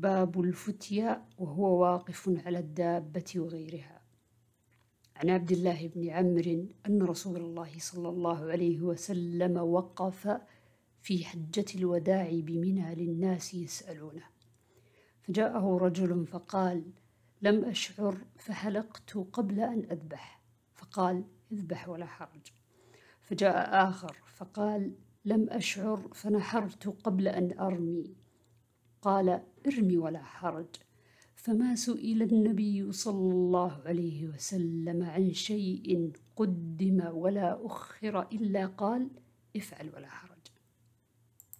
باب الفتيا وهو واقف على الدابة وغيرها. عن عبد الله بن عمرو أن رسول الله صلى الله عليه وسلم وقف في حجة الوداع بمنى للناس يسألونه. فجاءه رجل فقال لم أشعر فحلقت قبل أن أذبح. فقال اذبح ولا حرج. فجاء آخر فقال لم أشعر فنحرت قبل أن أرمي. قال ارمي ولا حرج. فما سئل النبي صلى الله عليه وسلم عن شيء قدم ولا أخر إلا قال افعل ولا حرج.